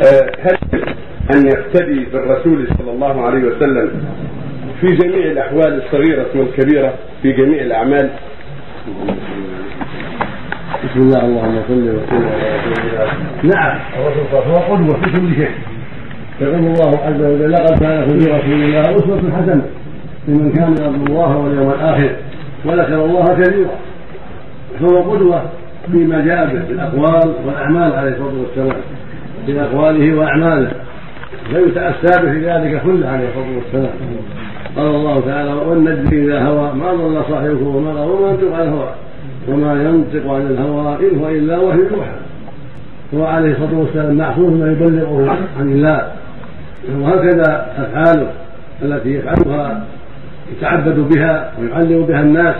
آه، هل أن يقتدي بالرسول صلى الله عليه وسلم في جميع الأحوال الصغيرة والكبيرة في جميع الأعمال؟ بسم الله اللهم صل وسلم على رسول الله. نعم. الرسول صلى الله عليه وسلم هو قدوة في كل شيء. يقول الله عز وجل لقد كان في رسول الله أسوة حسنة لمن كان يرجو الله واليوم الآخر وذكر الله كثيرا. فهو قدوة فيما جاء به بالأقوال والأعمال عليه الصلاة والسلام. في أقواله وأعماله فيتأسى به في ذلك كله عليه الصلاة والسلام. قال الله تعالى والنجم إذا هوى ما ضل صاحبكم وما غوى وما ينطق عن الهوى وما ينطق عن الهوى إن هو إلا وحي يوحى. هو عليه الصلاة والسلام معصوم ما يبلغه عن الله. وهكذا أفعاله التي يفعلها يتعبد بها ويعلم بها الناس.